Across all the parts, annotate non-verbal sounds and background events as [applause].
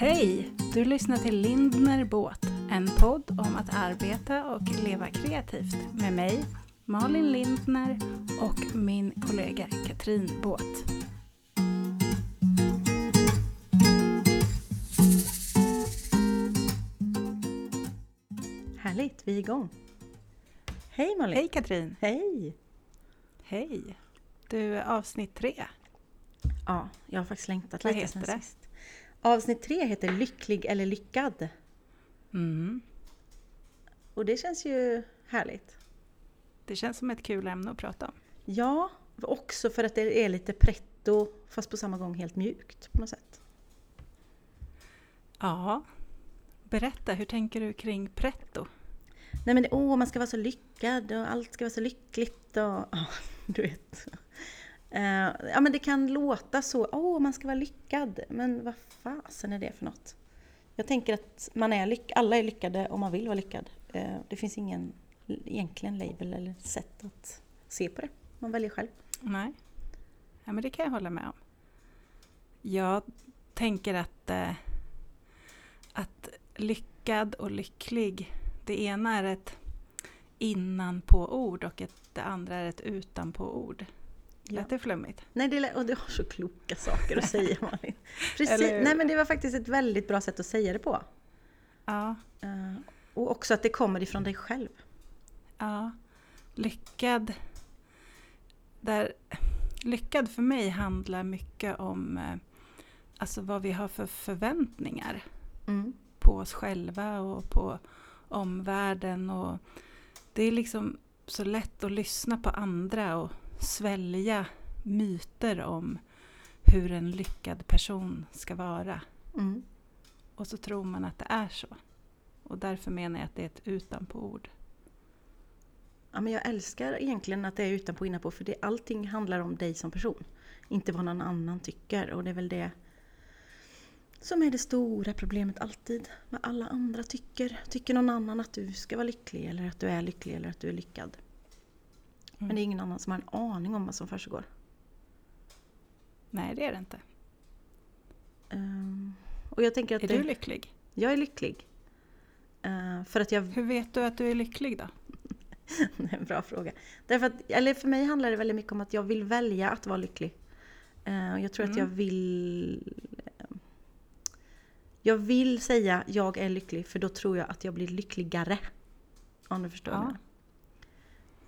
Hej! Du lyssnar till Lindner Båt, en podd om att arbeta och leva kreativt med mig, Malin Lindner och min kollega Katrin Båt. Härligt, vi är igång. Hej Malin! Hej Katrin! Hej! Hej! Du, avsnitt tre. Ja, jag har faktiskt längtat Vad lite sen det? sist. Avsnitt tre heter Lycklig eller lyckad. Mm. Och det känns ju härligt. Det känns som ett kul ämne att prata om. Ja, också för att det är lite pretto fast på samma gång helt mjukt på något sätt. Ja. Berätta, hur tänker du kring pretto? Nej men åh, man ska vara så lyckad och allt ska vara så lyckligt och [laughs] ja, du vet. Eh, ja men det kan låta så, åh man ska vara lyckad, men vad fasen är det för något? Jag tänker att man är lyck- alla är lyckade om man vill vara lyckad. Eh, det finns ingen egentligen label eller sätt att se på det. Man väljer själv. Nej. Ja, men det kan jag hålla med om. Jag tänker att, eh, att lyckad och lycklig, det ena är ett innan på ord och ett, det andra är ett utan på ord. Ja. Lät det flummigt? Nej, det, och du har så kloka saker att säga [laughs] Malin. Precis. Nej men det var faktiskt ett väldigt bra sätt att säga det på. Ja. Eh, och också att det kommer ifrån dig själv. ja. Lyckad. Där, lyckad för mig handlar mycket om eh, alltså vad vi har för förväntningar. Mm. på oss själva och på omvärlden. Och det är liksom så lätt att lyssna på andra och svälja myter om hur en lyckad person ska vara. Mm. Och så tror man att det är så. Och därför menar jag att det är ett utanpå ord. Ja, men jag älskar egentligen att det är utanpå och innanpå för det, allting handlar om dig som person. Inte vad någon annan tycker och det är väl det som är det stora problemet alltid. Vad alla andra tycker. Tycker någon annan att du ska vara lycklig eller att du är lycklig eller att du är lyckad. Men det är ingen annan som har en aning om vad som försiggår. Nej, det är det inte. Ehm, och jag tänker att Är det, du lycklig? jag är lycklig. Eh, för att jag Hur vet du att du är lycklig då? [laughs] Det är en bra fråga. Därför att, eller för mig handlar det väldigt mycket om att jag vill välja att vara lycklig. Och jag tror att Mm. jag vill... eh, Jag vill säga jag är lycklig för då tror jag att jag blir lyckligare. Om du förstår Ja. vad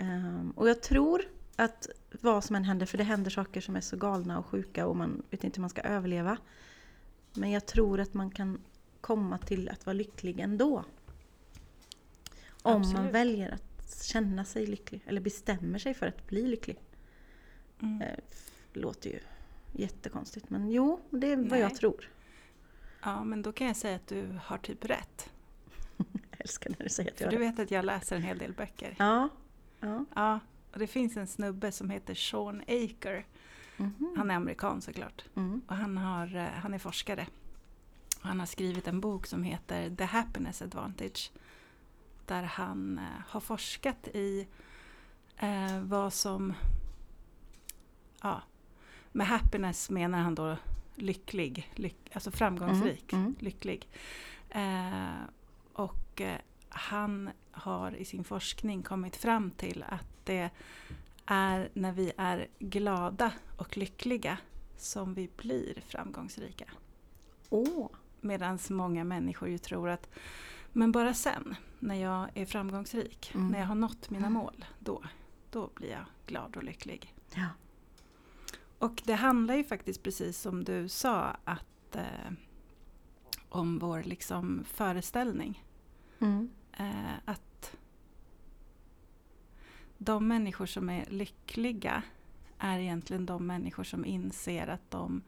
Ehm, Och jag tror att vad som än händer, för det händer saker som är så galna och sjuka och man vet inte hur man ska överleva. Men jag tror att man kan komma till att vara lycklig ändå. Om man Absolut. väljer att känna sig lycklig eller bestämmer sig för att bli lycklig. Mm. Eh, Det låter ju jättekonstigt men jo, det är vad Nej. jag tror. Ja, men då kan jag säga att du har typ rätt. [laughs] Jag älskar när du säger att jag du har rätt. vet att jag läser en hel del böcker. Ja. Ja. Ja, och det finns en snubbe som heter Sean Aker. Mhm. Han är amerikan såklart. Mm. Och han, har, eh, han är forskare. Och han har skrivit en bok som heter The Happiness Advantage. Där han eh, har forskat i eh, vad som... Ja, med happiness menar han då lycklig, lyck, alltså framgångsrik, Mm, mm. lycklig. Eh, och eh, han har i sin forskning kommit fram till att det är när vi är glada och lyckliga som vi blir framgångsrika. Åh, Medan många människor ju tror att men bara sen, när jag är framgångsrik, Mm. när jag har nått mina mål, då, då blir jag glad och lycklig. ja. Och det handlar ju faktiskt precis som du sa att eh, om vår liksom föreställning. Mm. Eh, att de människor som är lyckliga är egentligen de människor som inser att de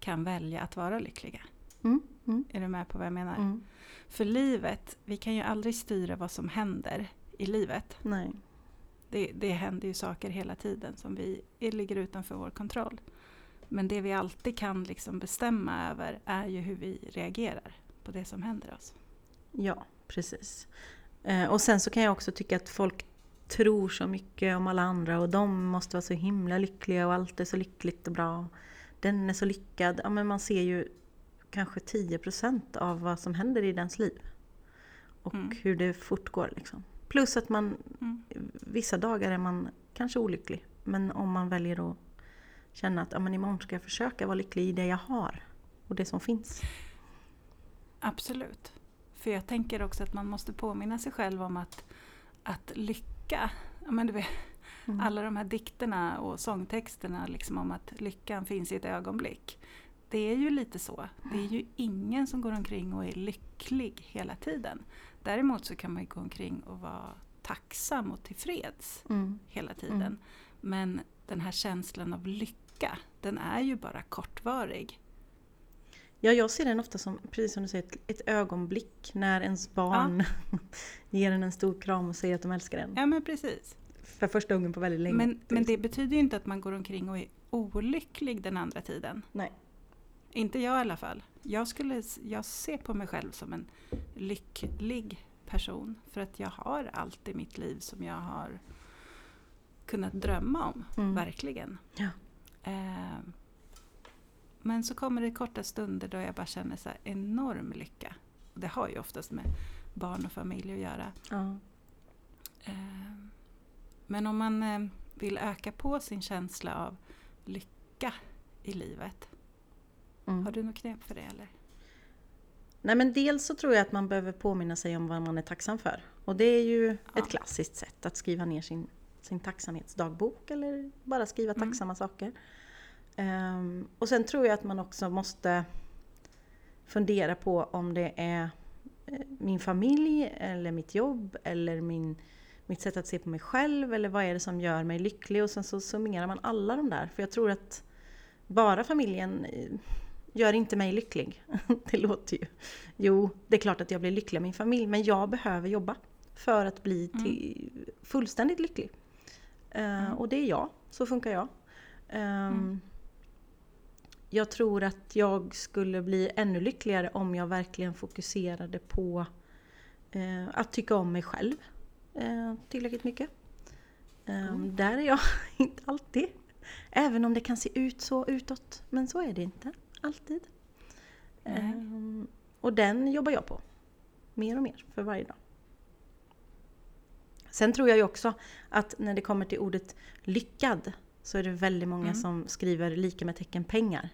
kan välja att vara lyckliga. Mm. Mm. Är du med på vad jag menar? Mm. För livet, vi kan ju aldrig styra vad som händer i livet. Nej. Det, det händer ju saker hela tiden som vi ligger utanför vår kontroll. Men det vi alltid kan liksom bestämma över är ju hur vi reagerar på det som händer oss. Ja, precis. Eh, och sen så kan jag också tycka att folk tror så mycket om alla andra och de måste vara så himla lyckliga och allt är så lyckligt och bra. Den är så lyckad. Ja, men man ser ju kanske 10% av vad som händer i dens liv. Och Mm. hur det fortgår liksom. Plus att man, Mm. vissa dagar är man kanske olycklig. Men om man väljer att känna att ja, men imorgon ska jag försöka vara lycklig i det jag har. Och det som finns. Absolut. För jag tänker också att man måste påminna sig själv om att, att lycka, men du vet, Mm. alla de här dikterna och sångtexterna liksom om att lyckan finns i ett ögonblick. Det är ju lite så. Det är ju ingen som går omkring och är lycklig hela tiden. Däremot så kan man ju gå omkring och vara tacksam och tillfreds Mm. hela tiden. Mm. Men den här känslan av lycka, den är ju bara kortvarig. Ja, jag ser den ofta som, precis som du säger, ett, ett ögonblick när ens barn [laughs] ger en en stor kram och säger att de älskar en. Ja men precis. För första gången på väldigt länge. Men, men det betyder ju inte att man går omkring och är olycklig den andra tiden. Nej. Inte jag i alla fall. Jag, skulle, jag ser på mig själv som en lycklig person. För att jag har allt i mitt liv som jag har kunnat drömma om. Mm. Verkligen. Ja. Eh, men så kommer det korta stunder då jag bara känner så enorm lycka. Och det har ju oftast med barn och familj att göra. Ja. Eh, Men om man eh, vill öka på sin känsla av lycka i livet. Mm. Har du något knep för det eller? Nej men dels så tror jag att man behöver påminna sig om vad man är tacksam för. Och det är ju Ja. ett klassiskt sätt att skriva ner sin, sin tacksamhetsdagbok eller bara skriva Mm. tacksamma saker. Ehm, och sen tror jag att man också måste fundera på om det är eh, min familj eller mitt jobb eller min, mitt sätt att se på mig själv eller vad är det som gör mig lycklig och sen så summerar man alla de där. För jag tror att bara familjen eh, gör inte mig lycklig. [laughs] Det låter ju... Jo, det är klart att jag blir lycklig av min familj men jag behöver jobba för att bli till, fullständigt lycklig. Eh, Mm. Och det är jag, så funkar jag. Ehm, Mm. Jag tror att jag skulle bli ännu lyckligare om jag verkligen fokuserade på eh, att tycka om mig själv eh, tillräckligt mycket. Ehm, Mm. Där är jag [laughs] inte alltid. Även om det kan se ut så utåt. Men så är det inte alltid. Ehm, och den jobbar jag på. Mer och mer för varje dag. Sen tror jag ju också att när det kommer till ordet lyckad så är det väldigt många Mm. som skriver lika med tecken pengar.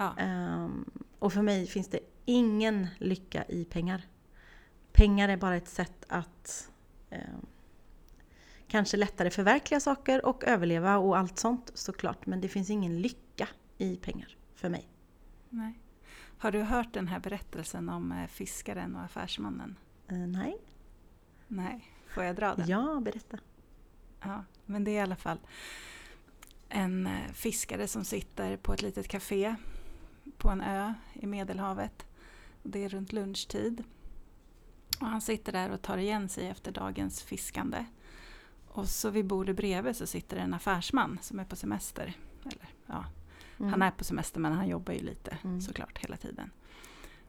Ja. Ehm, och för mig finns det ingen lycka i pengar. Pengar är bara ett sätt att ehm, kanske lättare förverkliga saker och överleva och allt sånt såklart. Men det finns ingen lycka i pengar för mig. Nej. Har du hört den här berättelsen om eh, fiskaren och affärsmannen? Eh, nej, Nej, får jag dra den? ja berätta. Ja, men det är i alla fall en eh, fiskare som sitter på ett litet café på en ö i Medelhavet. Det är runt lunchtid. Och han sitter där och tar igen sig efter dagens fiskande. Och så vid bordet bredvid så sitter en affärsman som är på semester. Eller, ja, Mm. Han är på semester men han jobbar ju lite Mm. såklart hela tiden.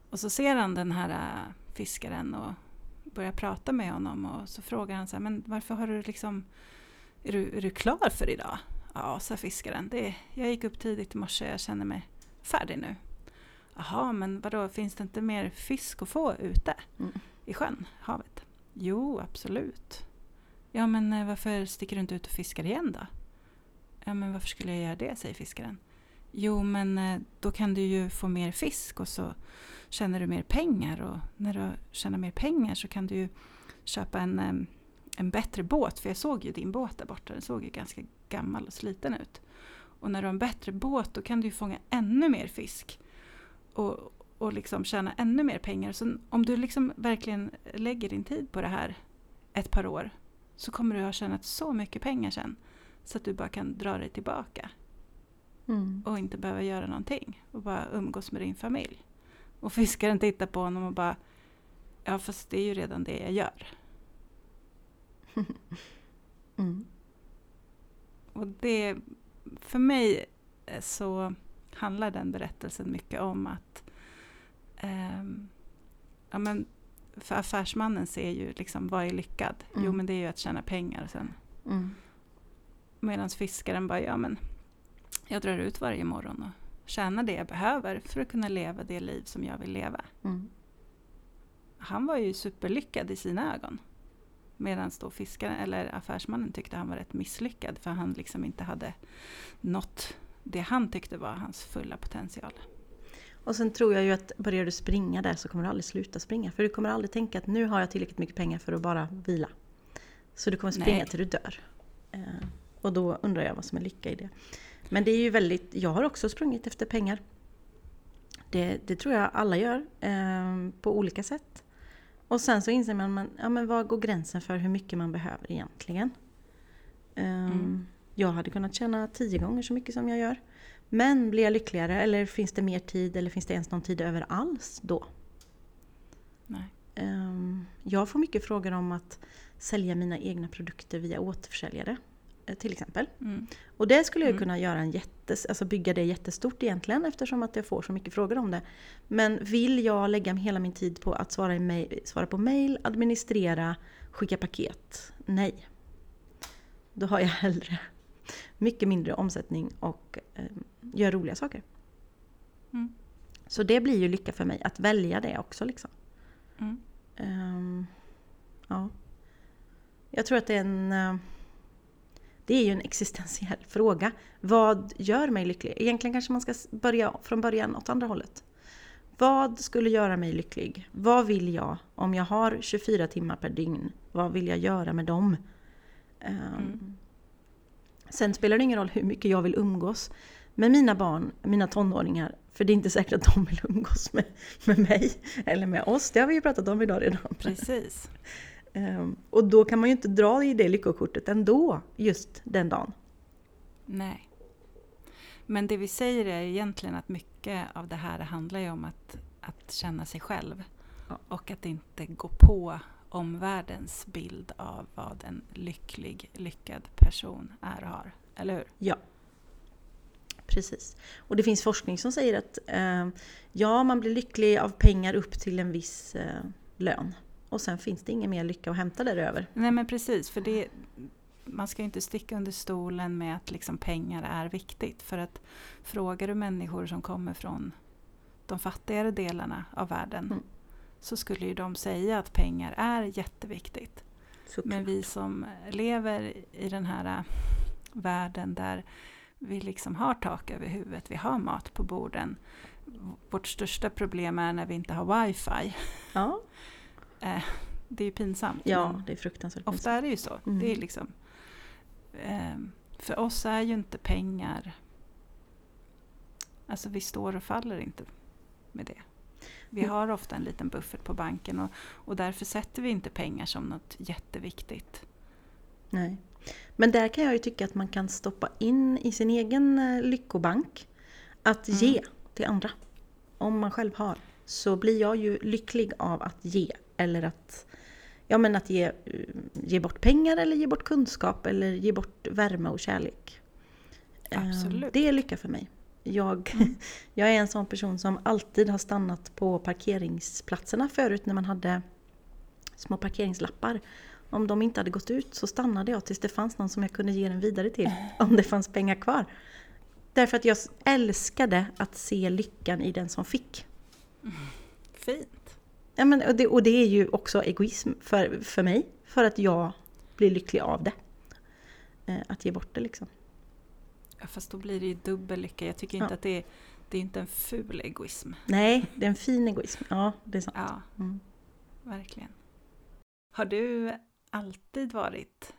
Och så ser han den här äh, fiskaren och börjar prata med honom och så frågar han så här, men varför har du liksom, är du, är du klar för idag? Ja, sa fiskaren, det, jag gick upp tidigt i morse, jag känner mig färdig nu. Jaha, men vadå, finns det inte mer fisk att få ute Mm. i sjön, havet? Jo, absolut. Ja, men eh, varför sticker du inte ut och fiskar igen då? Ja, men varför skulle jag göra det, säger fiskaren. Jo, men eh, då kan du ju få mer fisk och så tjänar du mer pengar och när du tjänar mer pengar så kan du ju köpa en, em, en bättre båt. För jag såg ju din båt där borta, den såg ju ganska gammal och sliten ut. Och när du har en bättre båt då kan du ju fånga ännu mer fisk och, och liksom tjäna ännu mer pengar. Så om du liksom verkligen lägger din tid på det här ett par år så kommer du ha tjänat så mycket pengar sen så att du bara kan dra dig tillbaka Mm. och inte behöva göra någonting och bara umgås med din familj. Och fiskaren tittar på honom och bara Ja fast det är ju redan det jag gör. [laughs] Mm. Och det för mig eh, så handlar den berättelsen mycket om att ehm, ja, men för affärsmannen ser ju liksom vad är lyckad? Jo Mm. men det är ju att tjäna pengar sen. Mm. Medan fiskaren bara ja men jag drar ut varje morgon och tjäna det jag behöver för att kunna leva det liv som jag vill leva. Mm. Han var ju superlyckad i sina ögon. Medan då fiskaren, eller affärsmannen tyckte han var rätt misslyckad för han liksom inte hade nått det han tyckte var hans fulla potential. Och sen tror jag ju att börjar du springa där så kommer du aldrig sluta springa. För du kommer aldrig tänka att nu har jag tillräckligt mycket pengar för att bara vila. Så du kommer springa Nej. till du dör. Eh, och då undrar jag vad som är lycka i det. Men det är ju väldigt, jag har också sprungit efter pengar. Det, det tror jag alla gör eh, på olika sätt. Och sen så inser man, man ja, men var går gränsen för hur mycket man behöver egentligen? Eh, Mm. Jag hade kunnat tjäna tio gånger så mycket som jag gör. Men blir jag lyckligare eller finns det mer tid eller finns det ens någon tid över alls då? Nej. Ehm, Jag får mycket frågor om att sälja mina egna produkter via återförsäljare. Eh, Till exempel. Mm. Och det skulle jag Mm. kunna göra en jättes, alltså bygga det jättestort egentligen eftersom att jag får så mycket frågor om det. Men vill jag lägga hela min tid på att svara, i mail, svara på mail, administrera, skicka paket? Nej. Då har jag hellre mycket mindre omsättning och eh, gör roliga saker. Mm. Så det blir ju lycka för mig, att välja det också. Liksom. Mm. Ehm, ja. Jag tror att det är en... eh, Det är ju en existentiell fråga. Vad gör mig lycklig? Egentligen kanske man ska börja från början åt andra hållet. Vad skulle göra mig lycklig? Vad vill jag? Om jag har 24 timmar per dygn, vad vill jag göra med dem? Ehm, Mm. Sen spelar det ingen roll hur mycket jag vill umgås med mina barn, mina tonåringar. För det är inte säkert att de vill umgås med, med mig eller med oss. Det har vi ju pratat om idag redan. Precis. Ehm, och då kan man ju inte dra i det lyckokortet ändå, just den dagen. Nej. Men det vi säger är egentligen att mycket av det här handlar ju om att, att känna sig själv. Ja. Och att inte gå på omvärldens bild av vad en lycklig, lyckad person är och har. Eller hur? Ja. Precis. Och det finns forskning som säger att eh, ja, man blir lycklig av pengar upp till en viss eh, lön. Och sen finns det ingen mer lycka att hämta däröver. Nej men precis, för det, man ska ju inte sticka under stolen med att liksom pengar är viktigt. För att frågar du människor som kommer från de fattigare delarna av världen Mm. så skulle ju de säga att pengar är jätteviktigt. Såklart. Men vi som lever i den här äh, världen där vi liksom har tak över huvudet, vi har mat på borden. Vårt största problem är när vi inte har wifi. Ja, Det är pinsamt. ja det är fruktansvärt. ofta är det ju så. Mm. Det är liksom, ehm, för oss är ju inte pengar... Alltså vi står och faller inte med det. Vi Mm. har ofta en liten buffert på banken och, och därför sätter vi inte pengar som något jätteviktigt. Nej. Men där kan jag ju tycka att man kan stoppa in i sin egen eh, lyckobank att Mm. ge till andra. Om man själv har. Så blir jag ju lycklig av att ge. Eller att, ja, men att ge, ge bort pengar eller ge bort kunskap eller ge bort värme och kärlek. Eh, Absolut. Det är lycka för mig. Jag, Mm. [laughs] jag är en sån person som alltid har stannat på parkeringsplatserna förut när man hade små parkeringslappar. Om de inte hade gått ut så stannade jag tills det fanns någon som jag kunde ge den vidare till. [laughs] Om det fanns pengar kvar. Därför att jag älskade att se lyckan i den som fick. Fint. Ja, men, och, det, och det är ju också egoism för, för mig. För att jag blir lycklig av det. Eh, att ge bort det liksom. Ja, fast då blir det ju dubbel lycka. Jag tycker inte Ja. att det är, det är inte en ful egoism. Nej, det är en fin egoism. Ja, det är sant. Ja, Mm. verkligen. Har du alltid varit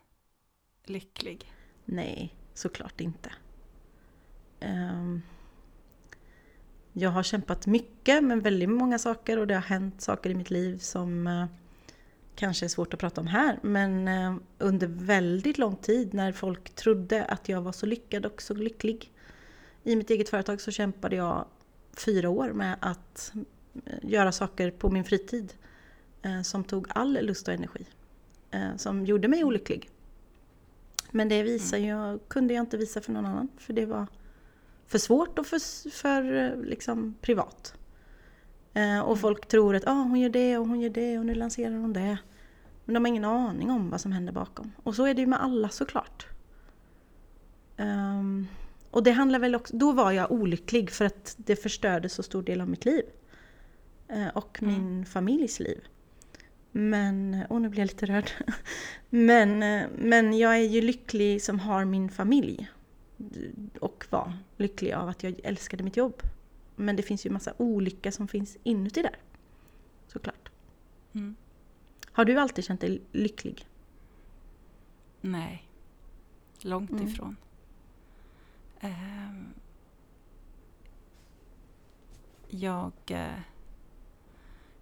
lycklig? Nej, såklart inte. Ehm, jag har kämpat mycket med väldigt många saker och det har hänt saker i mitt liv som eh, kanske är svårt att prata om här. Men eh, under väldigt lång tid när folk trodde att jag var så lyckad och så lycklig i mitt eget företag så kämpade jag fyra år med att eh, göra saker på min fritid som tog all lust och energi. Som gjorde mig olycklig. Men det visar jag, kunde jag inte visa för någon annan för det var för svårt och för, för eh, liksom, privat. Eh, och folk tror att ah, hon gör det och hon gör det och nu lanserar hon det. Men de har ingen aning om vad som händer bakom. Och så är det ju med alla såklart. Ehm, Och det handlar väl också, då var jag olycklig för att det förstörde så stor del av mitt liv. Eh, och Mm. min familjs liv. Men, åh nu blir jag lite rörd. [laughs] Men, eh, men jag är ju lycklig som har min familj. Och var lycklig av att jag älskade mitt jobb. Men det finns ju massa olycka som finns inuti där. Såklart. Mm. Har du alltid känt dig lycklig? Nej, långt Mm. ifrån. Ehm, jag, eh,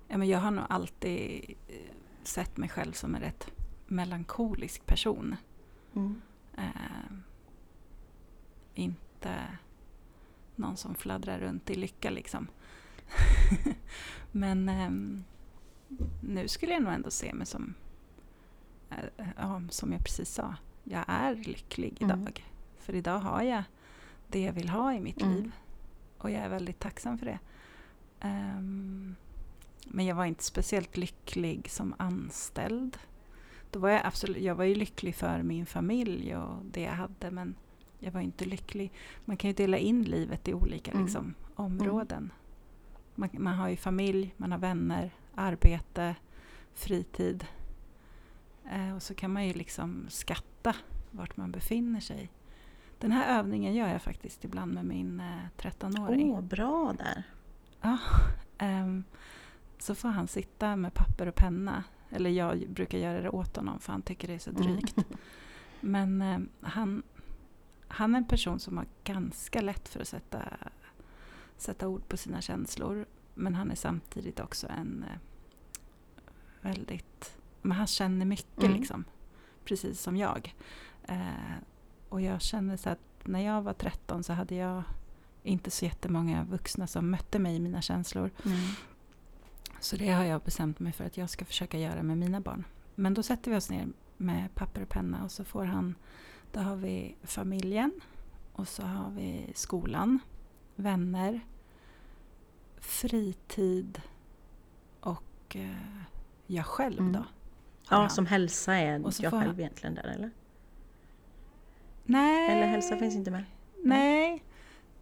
ja, men jag har nog alltid eh, sett mig själv som en rätt melankolisk person. Mm. Ehm, inte någon som fladdrar runt i lycka liksom. [laughs] Men ehm, nu skulle jag nog ändå se mig som, eh, ja, som jag precis sa, jag är lycklig Mm. idag. För idag har jag det jag vill ha i mitt Mm. liv. Och jag är väldigt tacksam för det. Ehm, men jag var inte speciellt lycklig som anställd. Då var jag, absolut, jag var ju lycklig för min familj och det jag hade men jag var inte lycklig. Man kan ju dela in livet i olika Mm. liksom, områden. Man, man har ju familj, man har vänner, arbete, fritid. Eh, och så kan man ju liksom skatta vart man befinner sig. Den här övningen gör jag faktiskt ibland med min eh, 13-åring. Åh, bra där. Ja, [laughs] ehm, så får han sitta med papper och penna. Eller jag brukar göra det åt honom för han tycker det är så Mm. drygt. [laughs] Men ehm, han, han är en person som har ganska lätt för att sätta, sätta ord på sina känslor. Men han är samtidigt också en eh, väldigt... Men han känner mycket Mm. liksom. Precis som jag. Eh, och jag känner så att när jag var 13 så hade jag inte så jättemånga vuxna som mötte mig i mina känslor. Mm. Så det har jag bestämt mig för att jag ska försöka göra med mina barn. Men då sätter vi oss ner med papper och penna och så får han, då har vi familjen och så har vi skolan, vänner, fritid och eh, jag själv Mm. då. Ja, som hälsa är Och så jag själv han- egentligen där eller? Nej. Eller hälsa finns inte med? Nej.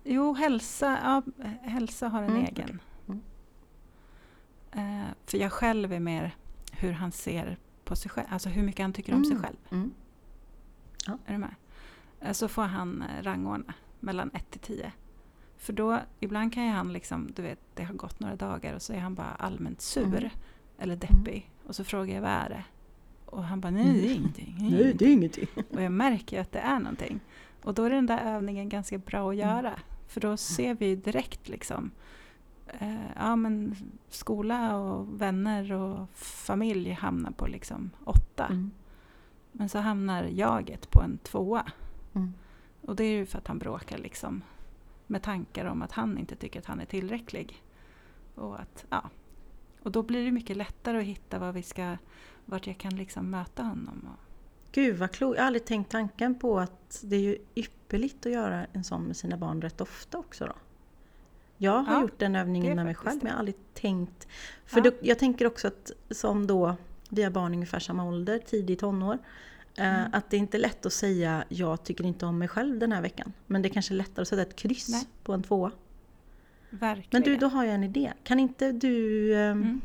Jo, hälsa, ja, hälsa har en Mm, egen. Mm. Eh, för jag själv är mer hur han ser på sig själv. Alltså hur mycket han tycker om sig Mm. själv. Mm. Är du med? Eh, så får han eh, rangordna mellan 1 till 10. För då, ibland kan ju han liksom, du vet, det har gått några dagar och så är han bara allmänt sur. Mm. Eller deppig. Och så frågar jag vad är det? Och han bara, nej det är ingenting. det [laughs] är Nej, det är ingenting. och jag märker ju att det är någonting. Och då är den där övningen ganska bra att Mm. göra. För då ser vi direkt liksom. Eh, ja men skola och vänner och familj hamnar på liksom åtta. Mm. Men så hamnar jaget på en tvåa. Mm. Och det är ju för att han bråkar liksom. Med tankar om att han inte tycker att han är tillräcklig. Och att, ja. Och då blir det mycket lättare att hitta vad vi ska, vart jag kan liksom möta honom. Gud vad klokt. Jag har aldrig tänkt tanken på att det är ju ypperligt att göra en sån med sina barn rätt ofta också då. Jag har Ja, gjort den övningen med mig själv det. men jag har aldrig tänkt. För Ja. då, jag tänker också att som då vi har barn i ungefär samma ålder, tidig tonår. eh, Mm. Att det är inte lätt att säga jag tycker inte om mig själv den här veckan. Men det är kanske är lättare att sätta ett kryss Nej. på en tvåa. verkligen. Men du, då har jag en idé. Kan inte du eh, Mm.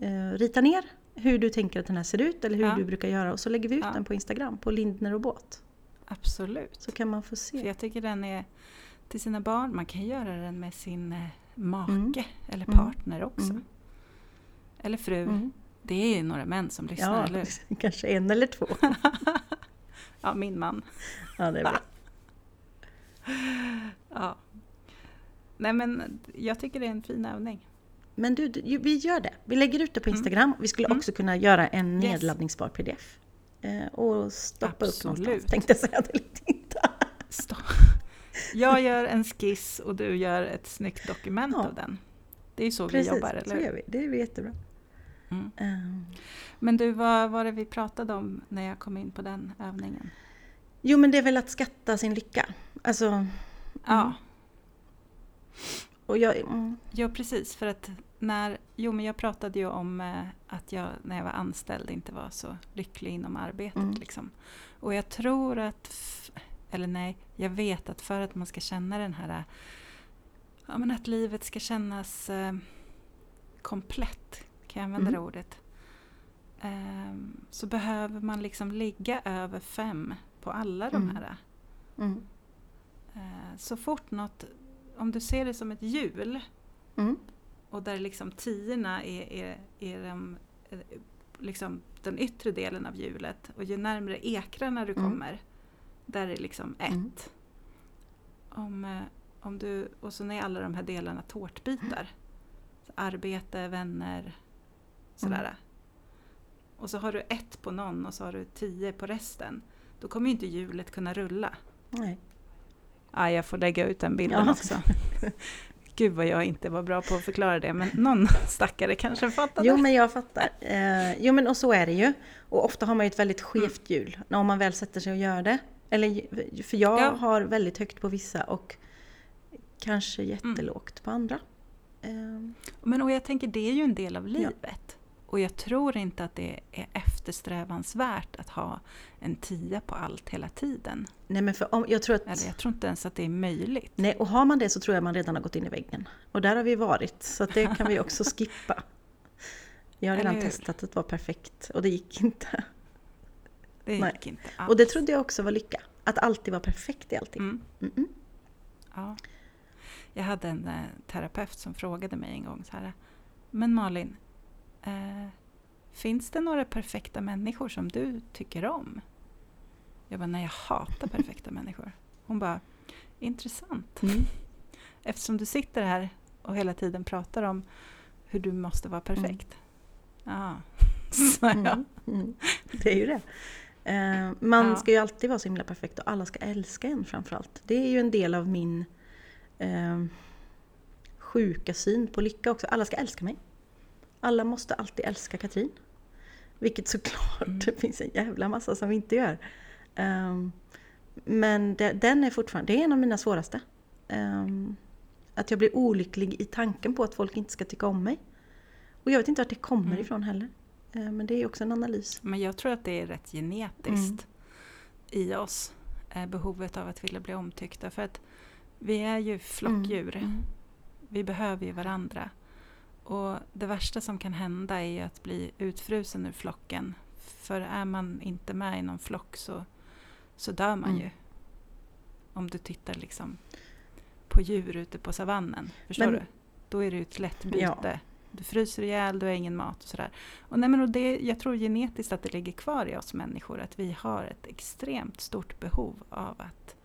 eh, rita ner hur du tänker att den här ser ut eller hur Ja. du brukar göra och så lägger vi ut Ja. den på Instagram, på Lindner och båt. Absolut. Så kan man få För se. jag tycker den är till sina barn. Man kan göra den med sin eh, make Mm. eller Mm. partner också. Mm. Eller fru. Mm. Det är ju några män som lyssnar, Ja, eller hur? [laughs] kanske en eller två. [laughs] Ja, min man. Ja, det är bra. [laughs] Ja. Nej men jag tycker det är en fin övning. Men du, du, vi gör det. Vi lägger ut det på Mm. Instagram. Vi skulle Mm. också kunna göra en Yes. nedladdningsbar pdf. Eh, och stoppa upp Absolut. någonstans, tänkte jag säga. Det. Stå. Jag gör en skiss och du gör ett snyggt dokument Ja. av den. Det är ju så Precis, vi jobbar, eller hur? vi. Det är jättebra. Mm. Eh, Men du, vad var det vi pratade om när jag kom in på den övningen? jo, men det är väl att skatta sin lycka. Alltså, Ja, och jag... Mm, Ja, precis. För att när, jo, men jag pratade ju om eh, att jag när jag var anställd inte var så lycklig inom arbetet. Mm. Liksom. Och jag tror att eller nej, jag vet att för att man ska känna den här, ja men att livet ska kännas eh, komplett, kan jag använda Mm. det ordet, eh, så behöver man liksom ligga över fem på alla de Mm. här. Mm. Eh, så fort något, om du ser det som ett hjul Mm. och där liksom tiorna är, är, är de, eh, liksom den yttre delen av hjulet och ju närmare ekrarna du Mm. kommer, där är liksom ett. Mm. Om, eh, om du, och så är alla de här delarna tårtbitar. Så arbete, vänner, sådär. Mm. Och så har du ett på någon och så har du tio på resten. Då kommer ju inte hjulet kunna rulla. Nej. Ja, jag får lägga ut den bilden Ja. också. [laughs] Gud vad jag inte var bra på att förklara det, men någon [laughs] stackare kanske fattade. Jo men jag fattar. Eh, jo men och så är det ju. Och ofta har man ju ett väldigt skevt hjul när man väl sätter sig och gör det. Eller, för jag Ja. har väldigt högt på vissa och kanske jättelågt på andra. Eh, Men och jag tänker, det är ju en del av livet. Och jag tror inte att det är eftersträvansvärt att ha en tia på allt hela tiden. nej men för om, jag tror att... Eller jag tror inte ens att det är möjligt. Nej, och har man det så tror jag man redan har gått in i väggen. Och där har vi varit, så det kan vi också [laughs] skippa. Jag har redan testat att vara perfekt och det gick inte. Det Nej. gick inte alls. Och det trodde jag också var lycka. Att alltid vara perfekt i allting. Mm. Mm-mm. Ja. Jag hade en eh, terapeut som frågade mig en gång så här. Men Malin, eh, finns det några perfekta människor som du tycker om? Jag bara, nej jag hatar perfekta [laughs] människor. Hon bara, intressant. Mm. [laughs] Eftersom du sitter här och hela tiden pratar om hur du måste vara perfekt. Ja, [laughs] sa jag. Mm. Mm. Det är ju det. Eh, man Ja. ska ju alltid vara så himla perfekt och alla ska älska en framförallt. Det är ju en del av min eh, sjuka syn på lycka också. Alla ska älska mig. Alla måste alltid älska Katrin. Vilket såklart Mm. [laughs] det finns en jävla massa som inte gör. Ehm, men det, den är fortfarande, det är en av mina svåraste. Ehm, att jag blir olycklig i tanken på att folk inte ska tycka om mig. Och jag vet inte vart det kommer Mm. ifrån heller. Eh, Men det är också en analys. Men jag tror att det är rätt genetiskt i oss. eh, Behovet av att vilja bli omtyckta. För att vi är ju flockdjur. Mm. Vi behöver ju varandra. Och det värsta som kan hända är att bli utfrusen ur flocken. För är man inte med i någon flock så, så dör man Mm. ju. Om du tittar liksom på djur ute på savannen. Förstår Men- du? Då är det ju ett lätt byte. Ja. Du fryser ihjäl, du har ingen mat och sådär. Och nej, men och det, jag tror genetiskt att det ligger kvar i oss människor att vi har ett extremt stort behov av att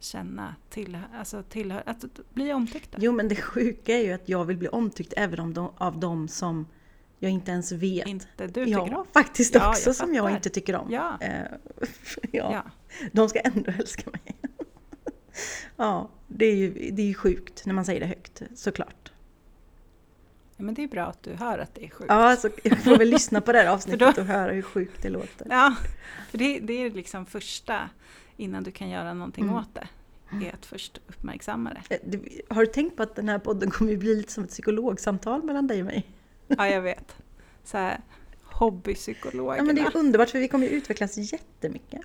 känna till, alltså tillhör, att bli omtyckta. Jo men det sjuka är ju att jag vill bli omtyckt även om de, av de som jag inte ens vet. Inte du tycker ja, om. faktiskt Ja, också jag som jag inte tycker om. Ja. Eh, [laughs] ja. Ja. De ska ändå [laughs] älska mig. ja, det är ju det är ju sjukt när man säger det högt, såklart. ja, men det är bra att du hör att det är sjukt. Ja, alltså, jag får väl lyssna på det här [laughs] avsnittet då- och höra hur sjukt det låter. Ja, för det, det är liksom första innan du kan göra någonting Mm. åt det. Är att först uppmärksamma det. Eh, du- Har du tänkt på att den här podden kommer ju bli lite som ett psykologsamtal mellan dig och mig? Ja, jag vet. Så här, hobbypsykologerna. Ja, men det är underbart för vi kommer ju utvecklas jättemycket.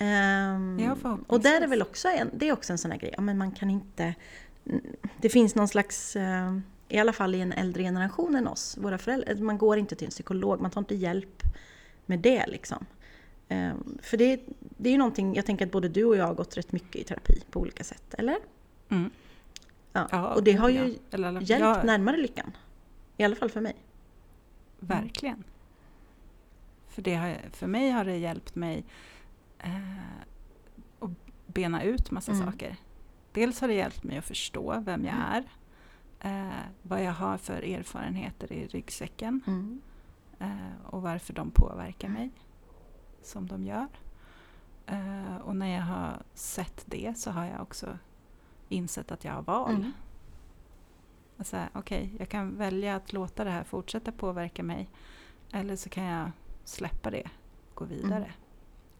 Um, Ja, och där är väl också en, det är också en sån här grej, ja, men man kan inte... Det finns någon slags, eh, i alla fall i en äldre generation än oss, våra föräldrar, man går inte till en psykolog, man tar inte hjälp med det liksom. Ehm, för det, det är ju någonting, jag tänker att både du och jag har gått rätt mycket i terapi på olika sätt, eller? Mm. Ja. Ja, och det har ju ja. Eller, alla- hjälpt ja, närmare lyckan. I alla fall för mig. Verkligen. För, det har, för mig har det hjälpt mig eh, att bena ut massa Mm. saker. Dels har det hjälpt mig att förstå vem jag Mm. är. Eh, vad jag har för erfarenheter i ryggsäcken. Mm. eh, och varför de påverkar mig som de gör. Eh, och när jag har sett det så har jag också insett att jag har val. Mm. Alltså, Okej, jag kan välja att låta det här fortsätta påverka mig eller så kan jag släppa det gå vidare. Mm.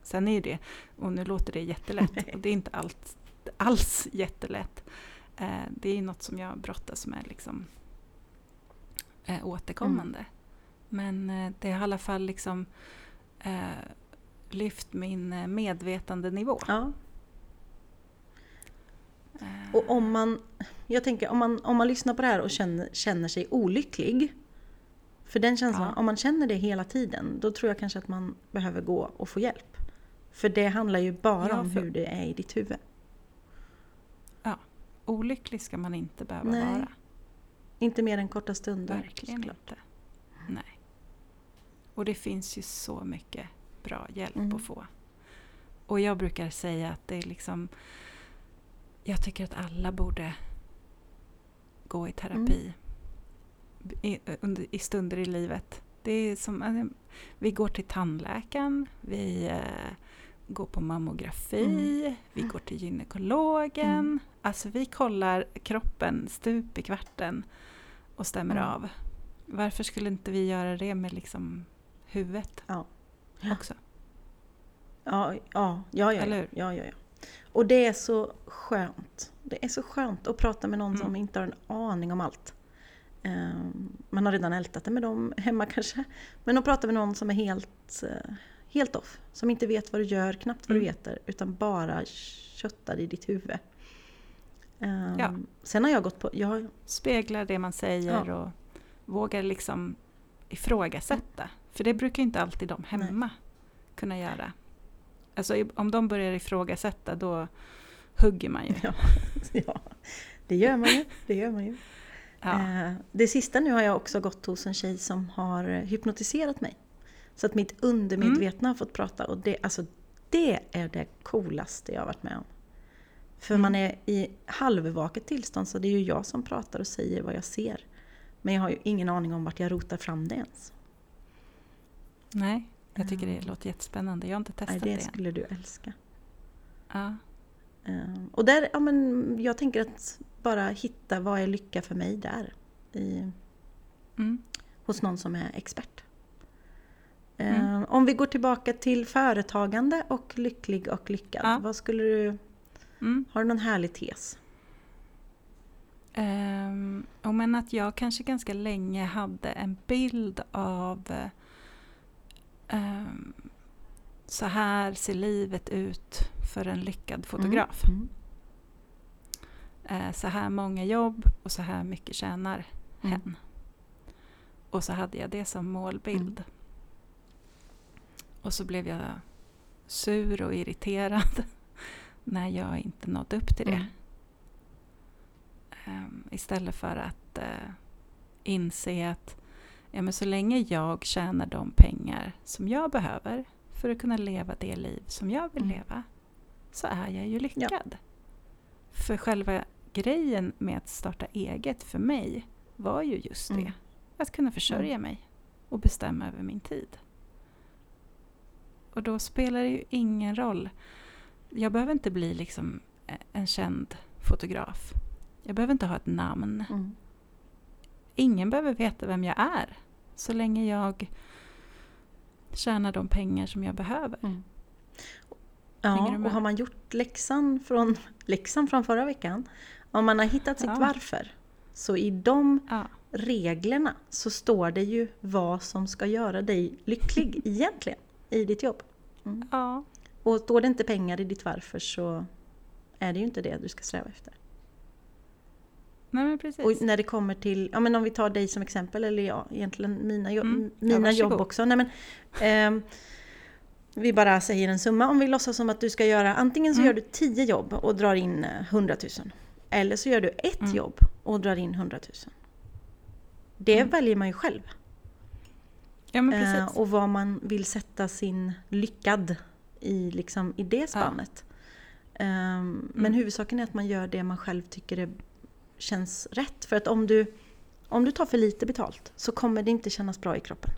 Sen är ju det, och nu låter det jättelätt, [laughs] och det är inte allt, alls jättelätt. Eh, det är ju något som jag brottas med liksom, eh, återkommande. Men eh, det har i alla fall liksom lyft min eh, medvetandenivå. Ja. Eh, Och om man, jag tänker om man, om man lyssnar på det här och känner, känner sig olycklig. För den känslan, Ja. om man känner det hela tiden, då tror jag kanske att man behöver gå och få hjälp. För det handlar ju bara Ja, om hur det är i ditt huvud. Olycklig ska man inte behöva Nej, vara. Inte mer än korta stunder. Verkligen såklart. inte. Nej. Och det finns ju så mycket bra hjälp Mm. att få. Och jag brukar säga att det är liksom... Jag tycker att alla borde gå i terapi i, under, i stunder i livet. Det är som, eh, vi går till tandläkaren, vi eh, går på mammografi, vi går till gynekologen. Mm. Alltså vi kollar kroppen stup i kvarten och stämmer Mm. av. Varför skulle inte vi göra det med liksom huvudet Ja. Ja. också? Ja, ja, ja, ja, ja, Eller ja, ja, ja. Och det är så skönt. Det är så skönt att prata med någon Mm. som inte har en aning om allt. Ehm, man har redan ältat det med dem hemma [laughs] kanske. Men att prata med någon som är helt, eh, helt off. Som inte vet vad du gör, knappt vad du Mm. heter. Utan bara köttar i ditt huvud. Ehm, Ja. Sen har jag gått på... Jag, Speglar det man säger och vågar liksom ifrågasätta. För det brukar inte alltid de hemma kunna göra. Alltså om de börjar ifrågasätta då hugger man ju. ja, [laughs] ja, det gör man ju. Det gör man ju. Ja. Eh, Det sista nu har jag också gått hos en tjej som har hypnotiserat mig. Så att mitt undermedvetna har fått prata och det, alltså, det är det coolaste jag har varit med om. För Mm. man är i halvvaket tillstånd så det är ju jag som pratar och säger vad jag ser. Men jag har ju ingen aning om vart jag rotar fram det ens. Nej, jag tycker det låter jättespännande. Jag har inte testat det det skulle du älska. Ja. Eh, Och där, ja men jag tänker att bara hitta vad är lycka för mig där. I, Mm. hos någon som är expert. Eh, Mm. Om vi går tillbaka till företagande och lycklig och lyckad. Ja. Vad skulle du, Mm. har du någon härlig tes? Um, och men att jag kanske ganska länge hade en bild av ehm, så här ser livet ut för en lyckad fotograf. Mm. Eh, så här många jobb och så här mycket tjänar Mm. hen. Och så hade jag det som målbild. Mm. Och så blev jag sur och irriterad [laughs] när jag inte nådde upp till det. Mm. Ehm, istället för att eh, inse att ja, men så länge jag tjänar de pengar som jag behöver för att kunna leva det liv som jag vill Mm. leva så är jag ju lyckad. För själva grejen med att starta eget för mig var ju just det. Mm. Att kunna försörja mig och bestämma över min tid. Och då spelar det ju ingen roll. Jag behöver inte bli liksom en känd fotograf. Jag behöver inte ha ett namn. Mm. Ingen behöver veta vem jag är. Så länge jag tjänar de pengar som jag behöver. Mm. Ja, och har man gjort läxan från, [laughs] läxan från förra veckan, om man har hittat sitt Ja. varför, så i de Ja, reglerna så står det ju vad som ska göra dig lycklig [laughs] egentligen i ditt jobb. Mm. ja, Och står det inte pengar i ditt varför så är det ju inte det du ska sträva efter. Nej men precis. Och när det kommer till, ja men om vi tar dig som exempel, eller ja, egentligen mina, jobb, Mm. Ja, mina jobb varsågod. också. Nej, men, ehm, vi bara säger en summa, om vi låtsas som att du ska göra, antingen så Mm. gör du 10 jobb och drar in eh, 100 000. Eller så gör du ett Mm. jobb och drar in 100 000. Det Mm. väljer man ju själv. ja men Eh, och vad man vill sätta sin lyckad i, liksom, i det spannet. Ehm, Men Mm. huvudsaken är att man gör det man själv tycker är, känns rätt. För att om du, om du tar för lite betalt så kommer det inte kännas bra i kroppen.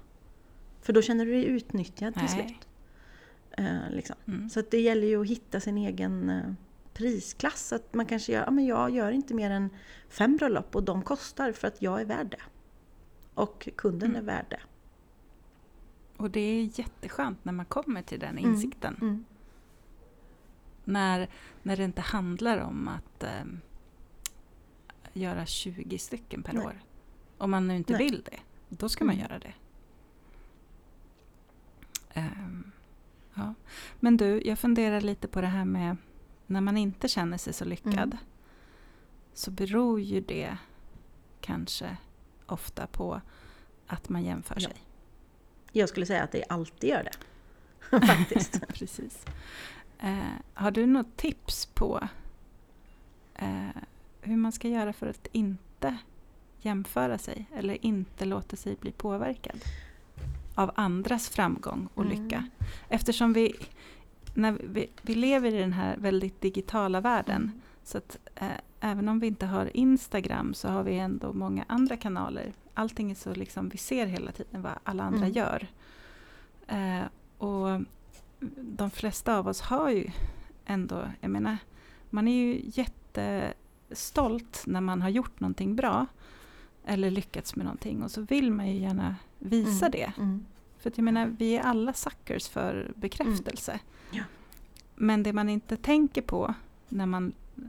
För då känner du dig utnyttjad till Nej. slut. Eh, liksom. Mm. Så det gäller ju att hitta sin egen eh, prisklass. Att man kanske gör, ja men jag gör inte mer än fem bröllop och de kostar för att jag är värd det. Och kunden Mm. är värd det. Och det är jätteskönt när man kommer till den Mm. insikten. Mm. När, när det inte handlar om att ehm, göra 20 stycken per Nej. år. Om man nu inte Nej. vill det, då ska man Mm. göra det. Ehm, ja. Men du, jag funderar lite på det här med när man inte känner sig så lyckad. Mm. så beror ju det kanske ofta på att man jämför Ja. sig. Jag skulle säga att det alltid gör det. [laughs] Faktiskt. [laughs] Precis. Eh, har du något tips på eh, hur man ska göra för att inte jämföra sig eller inte låta sig bli påverkad av andras framgång och Mm. lycka? Eftersom vi, när vi, vi lever i den här väldigt digitala världen så att eh, även om vi inte har Instagram så har vi ändå många andra kanaler. Allting är så liksom, vi ser hela tiden vad alla andra Mm. gör. Eh, och de flesta av oss har ju ändå, jag menar, man är ju jättestolt när man har gjort någonting bra eller lyckats med någonting och så vill man ju gärna visa Mm. det. Mm. För jag menar, vi är alla suckers för bekräftelse. Mm. Ja. Men det man inte tänker på när man eh,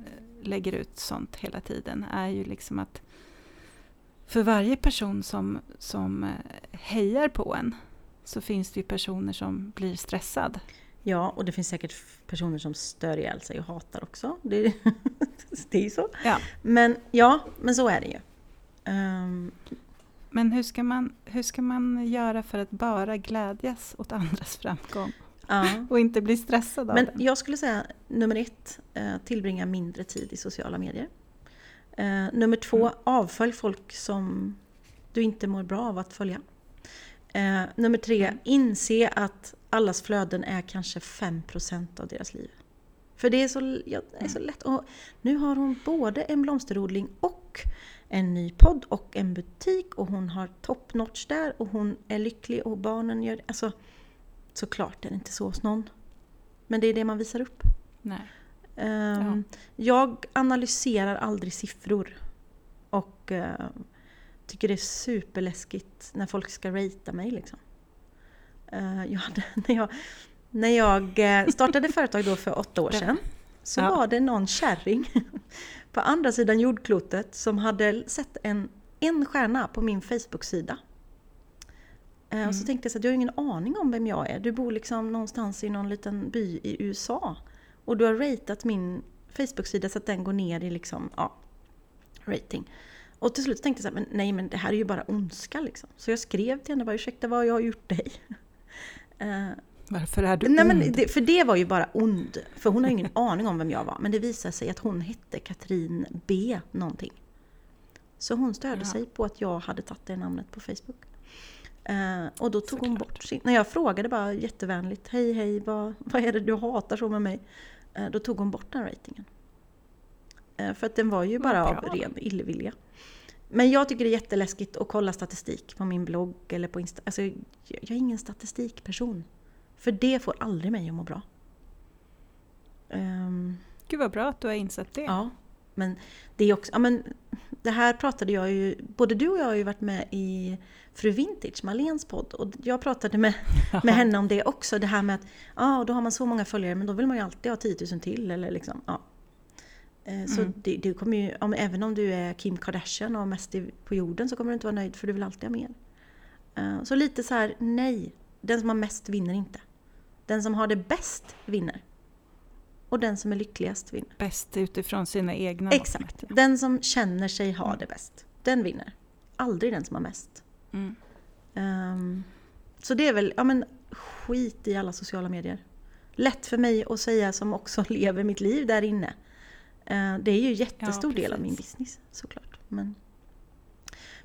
lägger ut sånt hela tiden är ju liksom att för varje person som, som eh, hejar på en så finns det ju personer som blir stressad. Ja, och det finns säkert personer som stör ihjäl sig och hatar också. Det, [laughs] det är ju så. Ja. Men ja, men så är det ju. Ehm, Men hur ska, man, hur ska man göra för att bara glädjas åt andras framgång ja. [laughs] och inte bli stressad av Men den? jag skulle säga nummer ett, eh, tillbringa mindre tid i sociala medier. Eh, nummer två, Mm. avfölj folk som du inte mår bra av att följa. Eh, nummer tre, Mm. inse att allas flöden är kanske 5% av deras liv. För det är så, ja, det är så lätt. Och nu har hon både en blomsterodling och en ny podd och en butik och hon har top notch där och hon är lycklig och barnen gör det. Alltså, såklart är det inte så hos någon. Men det är det man visar upp. Nej. Ehm, Jag analyserar aldrig siffror. Och eh, tycker det är superläskigt när folk ska ratea mig. Liksom. Eh, jag hade, [laughs] när jag, när jag eh, startade företag då för åtta år sedan så Ja. var det någon kärring [laughs] på andra sidan jordklotet som hade sett en, en stjärna på min Facebook-sida. Eh, Och så Mm. tänkte jag så att jag har ingen aning om vem jag är. Du bor liksom någonstans i någon liten by i USA. Och du har ratat min Facebook-sida så att den går ner i liksom, ja, rating. Och till slut tänkte jag så här, men nej men det här är ju bara ondska liksom. Så jag skrev till henne, bara, ursäkta vad jag har gjort dig? Eh, Varför är du nej, men ond? det, för det var ju bara ond. För hon har ingen [laughs] aning om vem jag var. Men det visade sig att hon hette Katrin B någonting. Så hon störde Ja. sig på att jag hade tagit det namnet på Facebook. Eh, och då tog hon Såklart. bort sin... När jag frågade bara jättevänligt, hej hej, vad, vad är det du hatar så med mig? Eh, då tog hon bort den ratingen. Eh, för att den var ju bara av ren illvilja. Men jag tycker det är jätteläskigt att kolla statistik på min blogg eller på Insta. Alltså, jag är ingen statistikperson. För det får aldrig mig att må bra. Ehm, Gud vad bra att du har insett det. ja, men det är också... Ja, men det här pratade jag ju... Både du och jag har ju varit med i Fru Vintage, Malens podd. Och jag pratade med, [laughs] med henne om det också. Det här med att ja, då har man så många följare men då vill man ju alltid ha 10 000 till. Eller liksom, ja. Eh, Så Mm. det, det kommer ju, om, även om du är Kim Kardashian och mest på jorden så kommer du inte vara nöjd för du vill alltid ha mer. Eh, Så lite så här, nej. Den som har mest vinner inte. Den som har det bäst vinner. Och den som är lyckligast vinner. Bäst utifrån sina egna mått Exakt. mätt, ja. Den som känner sig ha Mm. det bäst. Den vinner. Aldrig den som har mest. Mm. Ehm, så det är väl, ja men skit i alla sociala medier. Lätt för mig att säga som också [laughs] lever mitt liv där inne. Eh, det är ju jättestor del av min business såklart. Men,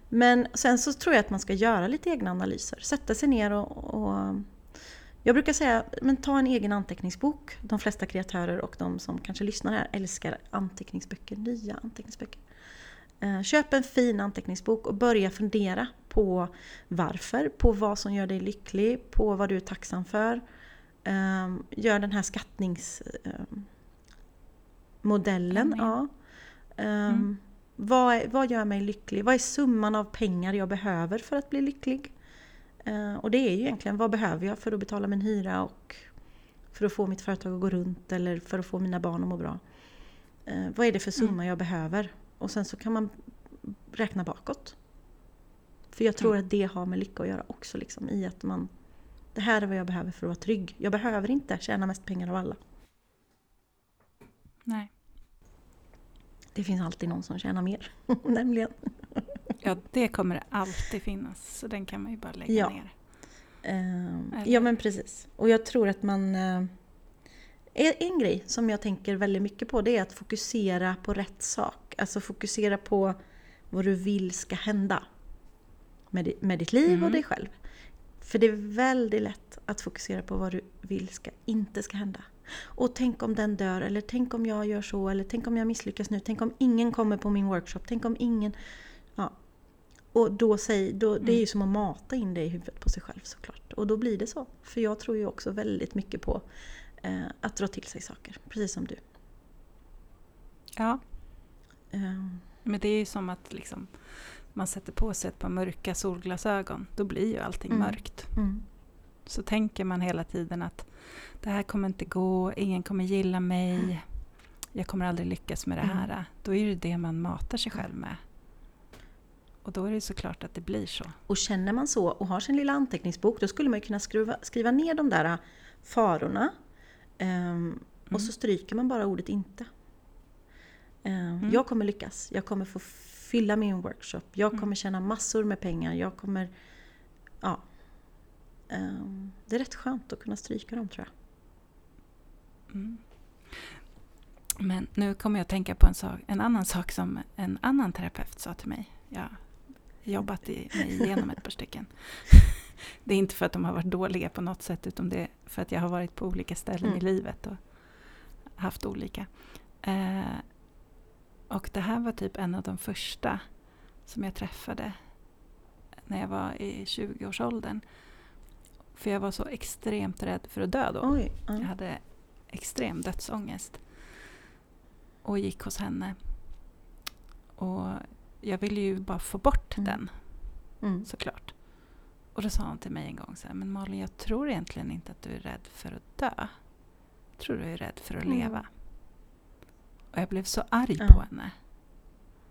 men sen så tror jag att man ska göra lite egna analyser. Sätta sig ner och, och jag brukar säga, men ta en egen anteckningsbok. De flesta kreatörer och de som kanske lyssnar här älskar anteckningsböcker, nya anteckningsböcker. Eh, Köp en fin anteckningsbok och börja fundera på varför, på vad som gör dig lycklig, på vad du är tacksam för. Eh, Gör den här skattningsmodellen. Mm. Ja. Eh, Mm. Vad, vad gör mig lycklig? Vad är summan av pengar jag behöver för att bli lycklig? Eh, Och det är ju egentligen, vad behöver jag för att betala min hyra och för att få mitt företag att gå runt eller för att få mina barn att må bra? Eh, Vad är det för summa Mm. jag behöver? Och sen så kan man räkna bakåt. För jag tror Mm. att det har med lycka att göra också. Liksom, I att man... Det här är vad jag behöver för att vara trygg. Jag behöver inte tjäna mest pengar av alla. Nej. Det finns alltid någon som tjänar mer, [laughs] nämligen. Ja, det kommer alltid finnas, så den kan man ju bara lägga Ja. ner. Eh, Eller? ja men precis. Och jag tror att man... Eh, en grej som jag tänker väldigt mycket på det är att fokusera på rätt sak. Alltså fokusera på vad du vill ska hända. Med, med ditt liv och Mm. dig själv. För det är väldigt lätt att fokusera på vad du vill ska, inte ska hända. Och tänk om den dör, eller tänk om jag gör så, eller tänk om jag misslyckas nu, tänk om ingen kommer på min workshop, tänk om ingen... Ja. Och då säg, då, det är ju som att mata in det i huvudet på sig själv såklart. Och då blir det så. För jag tror ju också väldigt mycket på eh, att dra till sig saker, precis som du. Ja, Eh, men det är ju som att liksom, man sätter på sig ett par mörka solglasögon. Då blir ju allting Mm. mörkt. mm, Så tänker man hela tiden att det här kommer inte gå, ingen kommer gilla mig, jag kommer aldrig lyckas med det Mm. här. Då är det det man matar sig själv med. Och då är det såklart att det blir så. Och känner man så och har sin lilla anteckningsbok då skulle man ju kunna skruva, skriva ner de där farorna. ehm, Och så stryker man bara ordet inte. Ehm, Jag kommer lyckas. Jag kommer få fylla min workshop. Jag kommer tjäna massor med pengar. Jag kommer... Ja. Ehm, Det är rätt skönt att kunna stryka dem tror jag. Mm. Men nu kommer jag att tänka på en, sak, en annan sak som en annan terapeut sa till mig. Jag har jobbat i, mig igenom ett par stycken. [laughs] Det är inte för att de har varit dåliga på något sätt utan det är för att jag har varit på olika ställen Mm. i livet och haft olika. Eh, och det här var typ en av de första som jag träffade när jag var i 20-årsåldern. För jag var så extremt rädd för att dö då. Oj. ja. Jag hade extrem dödsångest. Och gick hos henne. Och jag ville ju bara få bort Mm. den Mm. såklart. Och då sa hon till mig en gång så här, men Malin jag tror egentligen inte att du är rädd för att dö. Jag tror du är rädd för att Mm. leva. Och jag blev så arg på henne.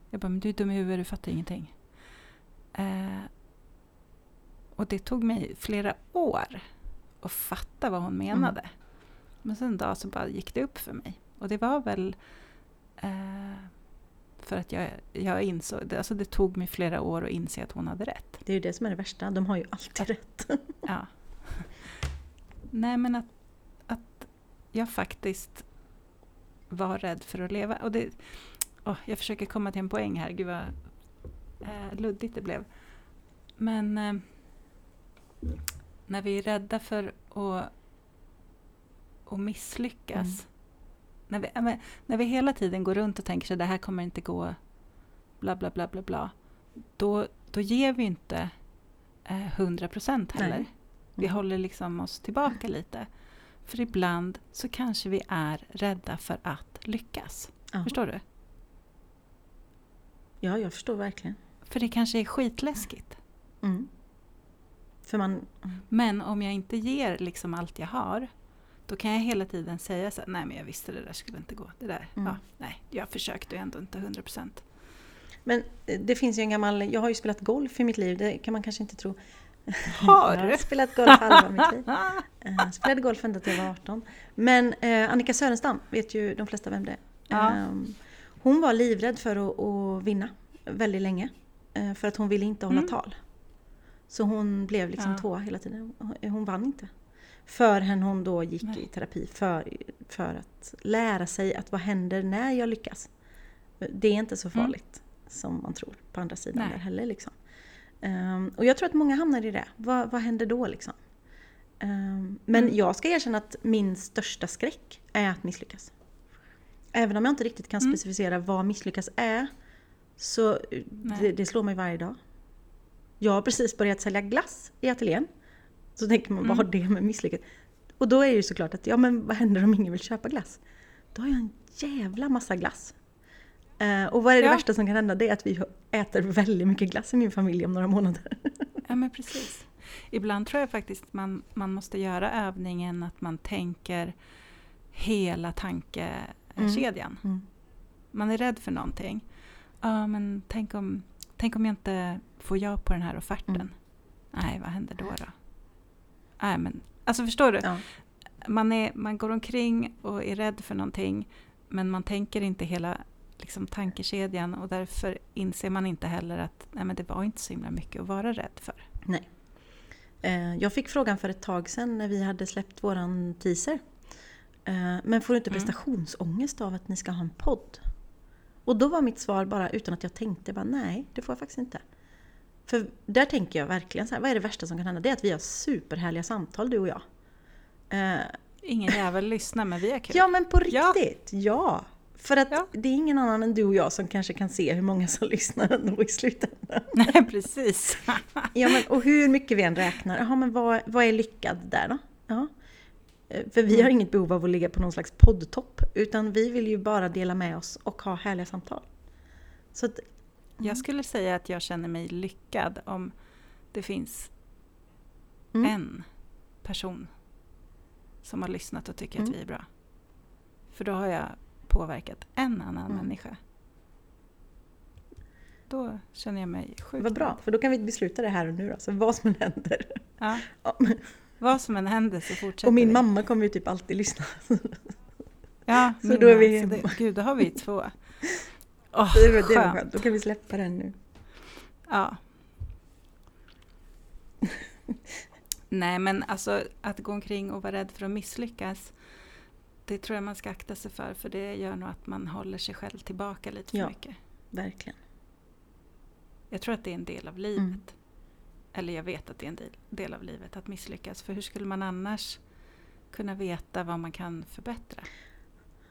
Jag bara, men du är dum i huvudet, du fattar ingenting. Eh, och det tog mig flera år att fatta vad hon menade. Men sen en dag så bara gick det upp för mig. Och det var väl eh, för att jag, jag insåg, alltså det tog mig flera år att inse att hon hade rätt. Det är ju det som är det värsta. De har ju alltid rätt. [laughs] Ja. Nej men att, att jag faktiskt var rädd för att leva. Och det, åh, jag försöker komma till en poäng här, gud vad eh, luddigt det blev. Men eh, när vi är rädda för att, att misslyckas. Mm. När, vi, men, när vi hela tiden går runt och tänker så det här kommer inte gå, bla bla bla bla bla. Då, då ger vi inte eh, 100 procent heller. Nej. Vi Mm. håller liksom oss tillbaka lite. För ibland så kanske vi är rädda för att lyckas. Ja. Förstår du? ja, jag förstår verkligen. För det kanske är skitläskigt. Mm. Man... Men om jag inte ger liksom allt jag har, då kan jag hela tiden säga så här, nej men jag visste det där skulle inte gå. Det där, Mm. ja, nej, jag försökte ju ändå inte 100 procent. Men eh, det finns ju en gammal... Jag har ju spelat golf i mitt liv, det kan man kanske inte tro. Har Jag har du? spelat golf halva mitt liv. [laughs] Eh, spelade golf ända till jag var 18. Men eh, Annika Sörenstam vet ju de flesta vem det är. Ja. Ehm, hon var livrädd för att, att vinna väldigt länge. För att hon ville inte hålla Mm. tal. Så hon blev liksom Ja. tvåa hela tiden. Hon- vann inte. Förrän hon då gick Nej. i terapi för, för att lära sig att vad händer när jag lyckas. Det är inte så Mm. farligt som man tror på andra sidan Nej. där heller. Liksom. Ehm, och jag tror att många hamnar i det. Vad, vad händer då liksom? Ehm, men Mm. jag ska erkänna att min största skräck är att misslyckas. Även om jag inte riktigt kan Mm. specificera vad misslyckas är, så eh, det, det slår mig varje dag. Jag har precis börjat sälja glass i ateljén. Så tänker man, vad har Mm. det med misslyckas? Och då är det ju såklart att, ja men vad händer om ingen vill köpa glass? Då har jag en jävla massa glass. Eh, och vad är det Ja. värsta som kan hända? Det är att vi äter väldigt mycket glass i min familj om några månader. [laughs] Ja men precis. Ibland tror jag faktiskt man, man måste göra övningen att man tänker hela tankekedjan. Mm. Man är rädd för någonting. Ja men tänk om, tänk om jag inte får ja på den här offerten. Mm. Nej, vad händer då då? Nej men, alltså förstår du? Ja. Man, är, man går omkring och är rädd för någonting men man tänker inte hela liksom tankekedjan och därför inser man inte heller att nej, men det var inte så himla mycket att vara rädd för. Nej. Eh, Jag fick frågan för ett tag sedan när vi hade släppt våran teaser. Eh, Men får du inte Mm. prestationsångest av att ni ska ha en podd? Och då var mitt svar bara utan att jag tänkte, bara, nej det får jag faktiskt inte. För där tänker jag verkligen så här, vad är det värsta som kan hända? Det är att vi har superhärliga samtal du och jag. Eh, Ingen jävel lyssnar men vi är kul. Ja men på Ja. riktigt, ja! För att Ja. det är ingen annan än du och jag som kanske kan se hur många som [laughs] lyssnar ändå i slutändan. Nej precis. Ja, men, och hur mycket vi än räknar, jaha, men vad, vad är lyckad där då? Ja. Eh, För vi har inget behov av att ligga på någon slags poddtopp, utan vi vill ju bara dela med oss och ha härliga samtal. Så att, Jag skulle säga att jag känner mig lyckad om det finns Mm. en person som har lyssnat och tycker Mm. att vi är bra. För då har jag påverkat en annan Mm. människa. Då känner jag mig sjukt vad bra, för då kan vi besluta det här och nu då, så vad som än händer. Ja. [laughs] Vad som än händer så fortsätter Och min vi. mamma kommer ju typ alltid lyssna. Ja, [laughs] Så då är vi Så det, hemma. gud, då har vi två. [laughs] Åh, Det var, det var skönt. skönt, då kan vi släppa den nu. Ja. [laughs] Nej, men alltså att gå omkring och vara rädd för att misslyckas, det tror jag man ska akta sig för, för det gör nog att man håller sig själv tillbaka lite för Ja. mycket. Verkligen. Jag tror att det är en del av livet. Mm. Eller jag vet att det är en del, del av livet att misslyckas, för hur skulle man annars kunna veta vad man kan förbättra?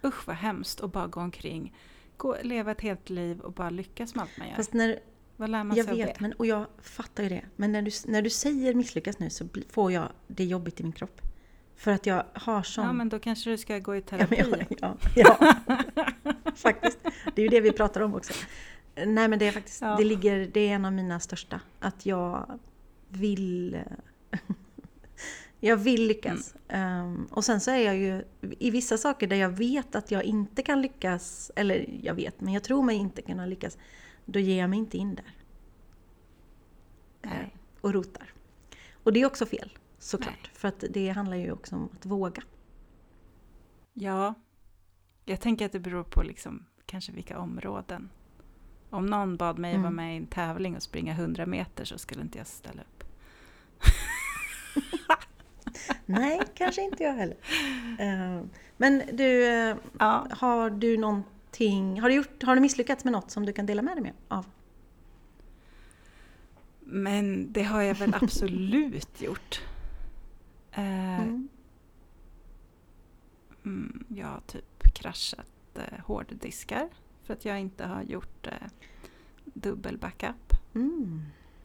Usch vad hemskt att bara gå omkring, gå, leva ett helt liv och bara lyckas med allt man gör. Fast när, vad lär man jag sig av vet, det? men, och jag fattar ju det. Men när du, när du säger misslyckas nu så får jag det jobbigt i min kropp. För att jag har sån... Ja, men då kanske du ska gå i Ja, terapi. men jag, ja, ja, [laughs] faktiskt. Det är ju det vi pratar om också. Nej men det är faktiskt, Ja. det ligger, det är en av mina största. Att jag vill... [laughs] Jag vill lyckas. Ehm, och sen så är jag ju i vissa saker där jag vet att jag inte kan lyckas, eller jag vet, men jag tror mig inte kunna lyckas. Då ger jag mig inte in där. Nej. Eh, och rotar. Och det är också fel, såklart. Nej. För att det handlar ju också om att våga. Ja, jag tänker att det beror på liksom, kanske vilka områden. Om någon bad mig Mm. vara med i en tävling och springa 100 meter så skulle inte jag ställa upp. [laughs] Nej, kanske inte jag heller. Eh, Men du, eh, Ja. har du någonting, har du, gjort, har du misslyckats med något som du kan dela med dig med av? Men det har jag väl absolut [laughs] gjort. Eh, Mm. mm, jag har typ kraschat eh, hårddiskar för att jag inte har gjort eh, dubbel backup Mm.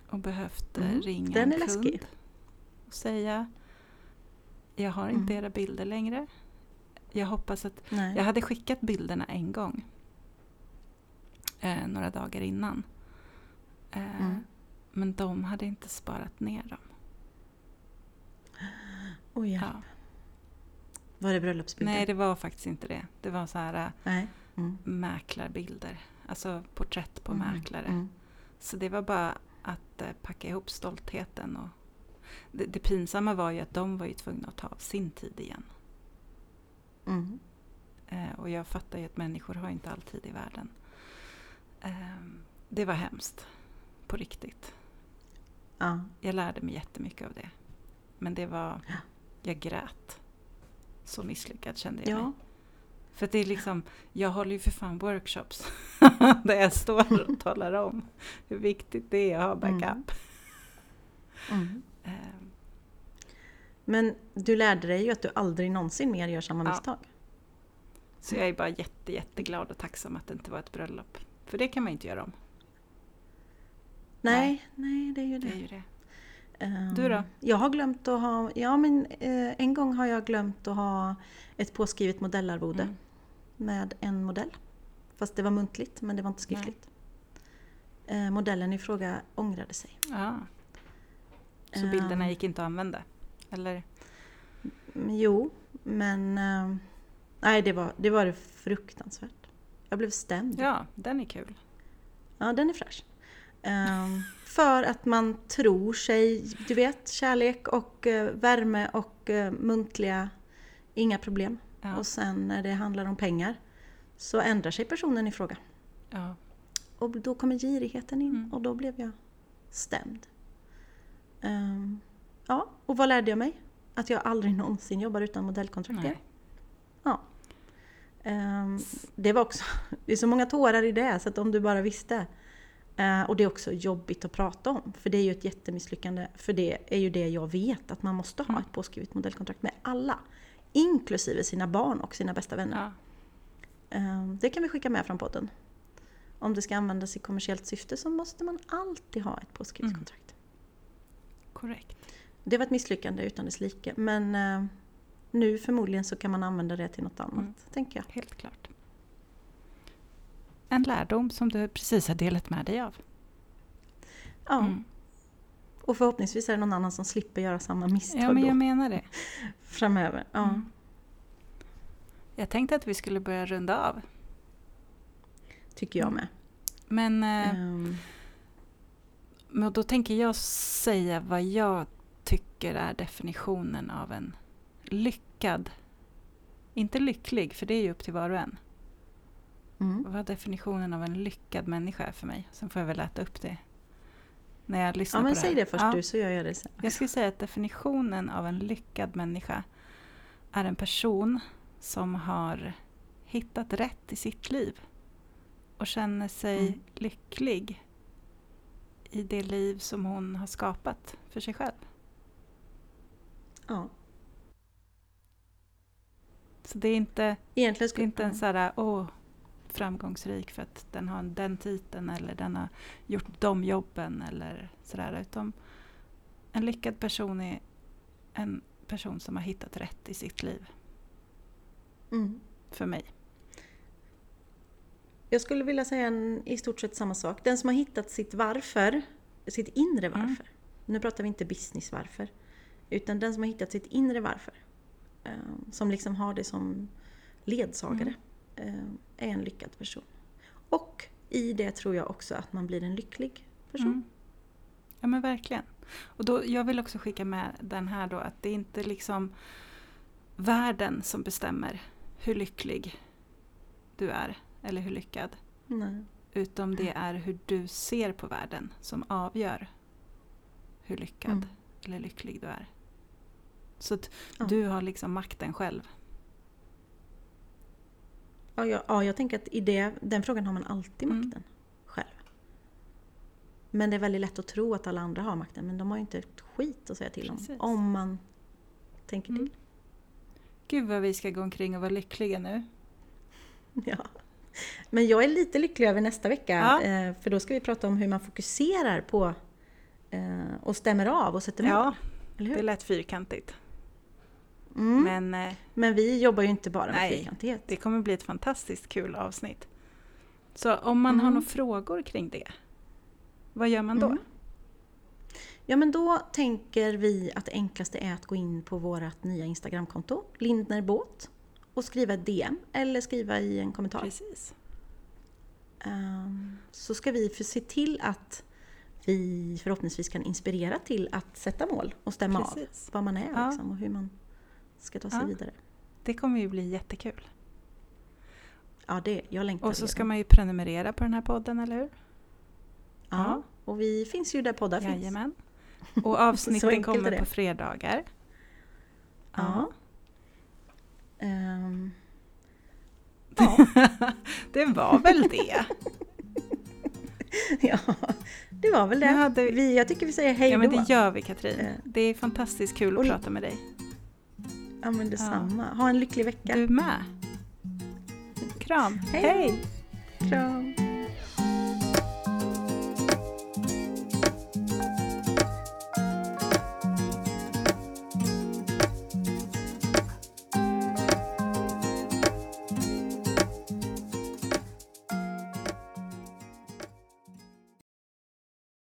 och behövt eh, Mm, ringa den en är kund läskig. Och säga jag har inte Mm. era bilder längre. Jag hoppas att Nej. Jag hade skickat bilderna en gång. Eh, några dagar innan. Eh, Mm. Men de hade inte sparat ner dem. [gasps] Oj, ja. Ja. Var det bröllopsbilder? Nej, det var faktiskt inte det. Det var så här Nej. Mm. mäklarbilder. Alltså porträtt på Mm, mäklare. Mm. Så det var bara att eh, packa ihop stoltheten. Och det, det pinsamma var ju att de var ju tvungna att ta av sin tid igen. Mm. Eh, och jag fattar ju att människor har inte all tid i världen. Eh, det var hemskt. På riktigt. Ja. Jag lärde mig jättemycket av det. Men det var... Ja. Jag grät. Så misslyckad kände jag ja. mig. För det är liksom... Jag håller ju för fan workshops. [laughs] där jag står och talar om hur viktigt det är att ha backup. Mm. Eh, Men du lärde dig ju att du aldrig någonsin mer gör samma Ja. misstag. så jag är bara jätte, jätteglad och tacksam att det inte var ett bröllop. För det kan man ju inte göra om. Nej, nej, det är ju Det det. är ju det. Ehm, Du då? Jag har glömt att ha, ja men eh, en gång har jag glömt att ha ett påskrivet modellarvode Mm. med en modell. Fast det var muntligt men det var inte skriftligt. Eh, modellen i fråga ångrade sig. Ja. Så Ehm, bilderna gick inte att använda? Eller? mm, Jo, men eh, nej det var, det var fruktansvärt. Jag blev stämd. Ja, den är kul. Ja, den är fräsch. Ehm, för att man tror sig, du vet, kärlek och eh, värme och eh, muntliga, inga problem. Ja. Och sen när det handlar om pengar så ändrar sig personen i fråga. Ja. Och då kommer girigheten in Mm. och då blev jag stämd. Ehm, ja, och vad lärde jag mig? Att jag aldrig någonsin jobbar utan modellkontrakt igen. Ja. Ehm, det var också, [laughs] det är så många tårar i det så att om du bara visste. Eh, och det är också jobbigt att prata om för det är ju ett jättemisslyckande. För det är ju det jag vet att man måste ha Mm. ett påskrivet modellkontrakt med alla. Inklusive sina barn och sina bästa vänner. Ja. Ehm, Det kan vi skicka med från podden. Om det ska användas i kommersiellt syfte så måste man alltid ha ett påskrivet Mm. kontrakt. Korrekt. Det var ett misslyckande utan dess like. Men eh, nu förmodligen så kan man använda det till något annat, Mm. tänker jag. Helt klart. En lärdom som du precis har delat med dig av. Ja, Mm. och förhoppningsvis är det någon annan som slipper göra samma misstag Ja, men jag menar det. [laughs] framöver. Ja. Mm. Jag tänkte att vi skulle börja runda av. Tycker jag med. Men, eh, Ehm, men då tänker jag säga vad jag tycker är definitionen av en lyckad, inte lycklig, för det är ju upp till var och en. mm. Vad definitionen av en lyckad människa är för mig. Sen får jag väl äta upp det när jag lyssnar Ja, men på det säg här. det först Ja. du så gör jag det sen. Jag skulle säga att definitionen av en lyckad människa är en person som har hittat rätt i sitt liv och känner sig Mm. lycklig i det liv som hon har skapat för sig själv. Ja. Så det är inte, Egentligen det är inte en så här, åh, framgångsrik för att den har den titeln eller den har gjort de jobben eller sådär. Utan en lyckad person är en person som har hittat rätt i sitt liv. Mm. För mig. Jag skulle vilja säga en, i stort sett samma sak. Den som har hittat sitt varför, sitt inre Mm. varför. Nu pratar vi inte business varför. Utan den som har hittat sitt inre varför. eh, som liksom har det som ledsagare. eh, är en lyckad person. Och i det tror jag också att man blir en lycklig person. Mm. Ja men verkligen. Och då, jag vill också skicka med den här då att det är inte liksom världen som bestämmer hur lycklig du är eller hur lyckad. Nej. Utan det är hur du ser på världen som avgör hur lyckad Mm. eller lycklig du är. Så att Ja. du har liksom makten själv. Ja, jag, ja, jag tänker att i det, den frågan har man alltid Mm. makten själv. Men det är väldigt lätt att tro att alla andra har makten, men de har ju inte ett skit att säga till om. Precis. Om man tänker Mm. till. Gud vad vi ska gå omkring och vara lyckliga nu. Ja. Men jag är lite lycklig över nästa vecka, Ja. eh, för då ska vi prata om hur man fokuserar på eh, och stämmer av och sätter mål. Ja, det lät fyrkantigt. Mm. Men eh, Men vi jobbar ju inte bara med Nej. fyrkantighet. Det kommer bli ett fantastiskt kul avsnitt. Så om man har Mm. några frågor kring det, vad gör man då? Mm. Ja men då tänker vi att det enklaste är att gå in på vårt nya Instagramkonto, Lindner Båt, och skriva ett DM eller skriva i en kommentar. Precis. Ehm, så ska vi se till att vi förhoppningsvis kan inspirera till att sätta mål och stämma av Precis. vad man är Ja. liksom, och hur man ska ta sig Ja. vidare. Det kommer ju bli jättekul. Ja, det, jag längtar Och så ska redan. man ju prenumerera på den här podden, eller hur? Ja, och vi finns ju där poddar finns. Jajamän. Och [laughs] Så avsnitten kommer på fredagar. Ja. Ehm, [laughs] [laughs] det var väl det. ja, det var väl det. Hade vi- jag tycker vi säger hej Ja, då. men det gör vi Katrin. Eh. Det är fantastiskt kul att Och- prata med dig. Ja, men detsamma. Ha en lycklig vecka. Du med. Kram. Hej. Hej. Kram.